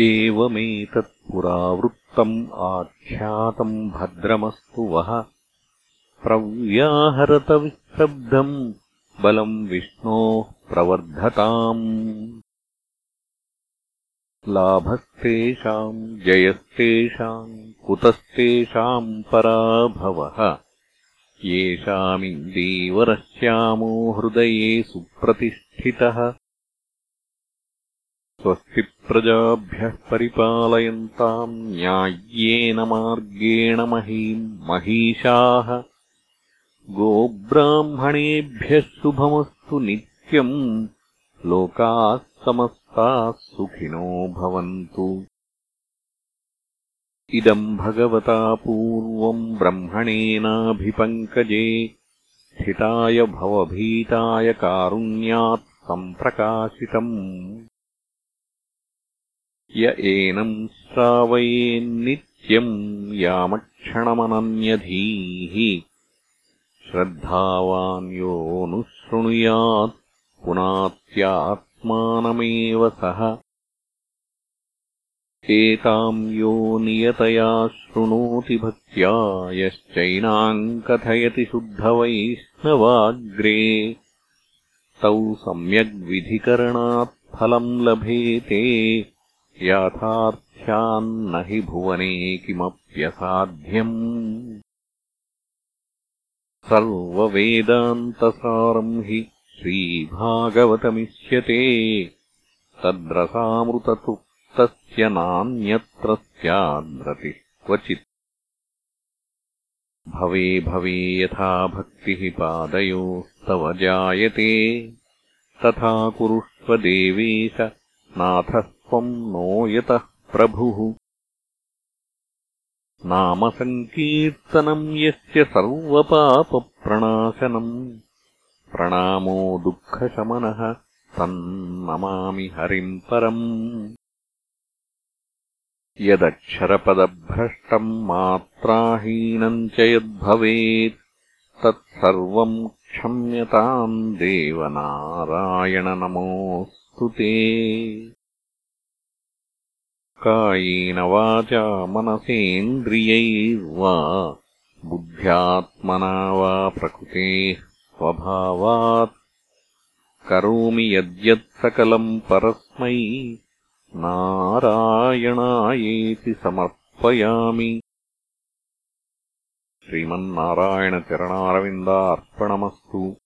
एवमेतत्पुरावृत्तम् आख्यातम् भद्रमस्तु वः। प्रव्याहरतविस्तब्धम् बलम् विष्णोः प्रवर्धताम्। लाभस्तेषाम् जयस्तेषाम् कुतस्तेषाम् पराभवः। येषामिन्दीवरश्यामो हृदये सुप्रतिष्ठितः स्वस्ति प्रजाभ्यः परिपालयन्ताम् न्याय्येन मार्गेण महीम् महिषाः। गोब्राह्मणेभ्यः शुभमस्तु नित्यम् लोकाः समस्ताः सुखिनो भवन्तु। इदम् भगवता पूर्वम् ब्रह्मणेनाभिपङ्कजे स्थिताय भवभीताय कारुण्यात् सम्प्रकाशितम् य एनम् श्रावयेन्नित्यम् यामक्षणमनन्यधीः। श्रद्धावान् योऽनुशृणुयात् पुनात्यात्मानमेव सः। एताम् यो नियतया शृणोति भक्त्या यश्चैनाम् कथयति शुद्धवैष्णवाग्रे। तौ सम्यग्विधिकरणात् फलम् लभेते याथार्थ्यान्न हि भुवने किमप्यसाध्यम् सर्ववेदान्तसारम् हि श्रीभागवतमिष्यते। तद्रसामृततृप्तस्य नान्यत्र स्याद्रतिः क्वचित्। भवे भवे यथा भक्तिः पादयोस्तव जायते। तथा कुरुष्व देवेश नाथः त्वम् नो यतः प्रभुः नामसङ्कीर्तनम् यस्य सर्वपापप्रणाशनम्। प्रणामो दुःखशमनः तन्नमामि हरिम् परम्। यदक्षरपदभ्रष्टम् मात्राहीनम् च यद्भवेत् तत्सर्वम् क्षम्यताम् देवनारायणनमोऽस्तु ते कायेन वाचा मनसेन्द्रियैर्वा बुद्ध्यात्मना वा प्रकृतेः स्वभावात्। करोमि यद्यत्सकलम् परस्मै नारायणायेति समर्पयामि। श्रीमन्नारायणचरणारविन्दार्पणमस्तु